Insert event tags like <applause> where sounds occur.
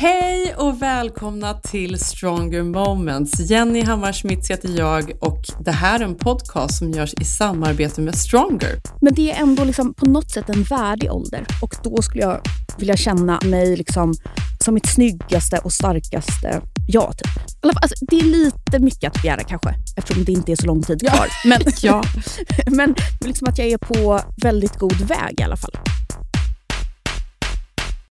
Hej och välkomna till Stronger Moments. Jenny Hammarschmidt heter jag och det här är en podcast som görs i samarbete med Stronger. Men det är ändå liksom på något sätt en värdig ålder och då skulle jag vilja känna mig liksom som mitt snyggaste och starkaste jag. Typ. Alltså, det är lite mycket att begära kanske, eftersom det inte är så lång tid kvar. Ja. Men, ja. <laughs> men liksom att jag är på väldigt god väg i alla fall.